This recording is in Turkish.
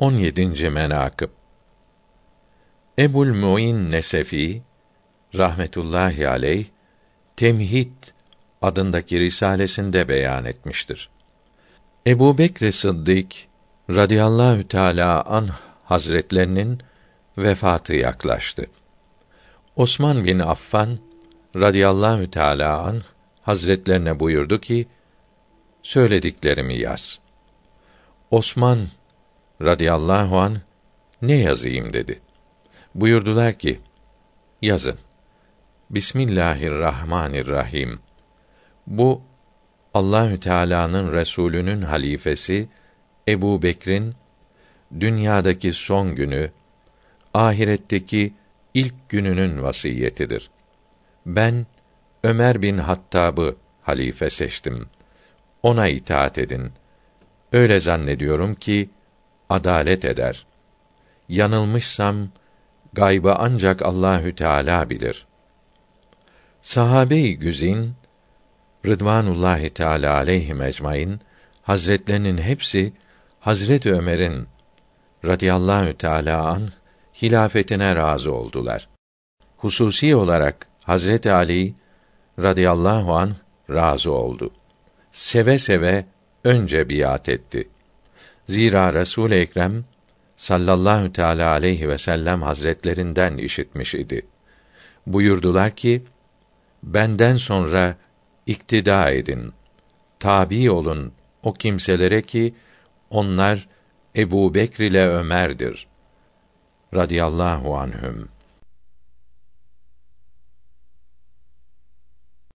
17. menakıb Ebul Muin Nesefi rahmetullahi aleyh Temhid adındaki risalesinde beyan etmiştir. Ebu Bekr Sıddık radıyallahu teala an hazretlerinin vefatı yaklaştı. Osman bin Affan radıyallahu teala an hazretlerine buyurdu ki söylediklerimi yaz. Osman radıyallahu an ne yazayım dedi. Buyurdular ki yazın. Bismillahirrahmanirrahim. Bu Allahü Teala'nın Resulünün halifesi Ebu Bekr'in dünyadaki son günü, ahiretteki ilk gününün vasiyetidir. Ben Ömer bin Hattab'ı halife seçtim. Ona itaat edin. Öyle zannediyorum ki adalet eder. Yanılmışsam gaybı ancak Allahü Teala bilir. Sahabe-i güzin Rıdvanullahi Teala aleyhi ecmaîn hazretlerinin hepsi Hazret Ömer'in radıyallahu teala an hilafetine razı oldular. Hususi olarak Hazret Ali radıyallahu an razı oldu. Seve seve önce biat etti. Zira Resul Ekrem sallallahu teala aleyhi ve sellem hazretlerinden işitmiş idi. Buyurdular ki: Benden sonra iktida edin. Tabi olun o kimselere ki onlar Ebu Bekr ile Ömer'dir. Radiyallahu anhüm.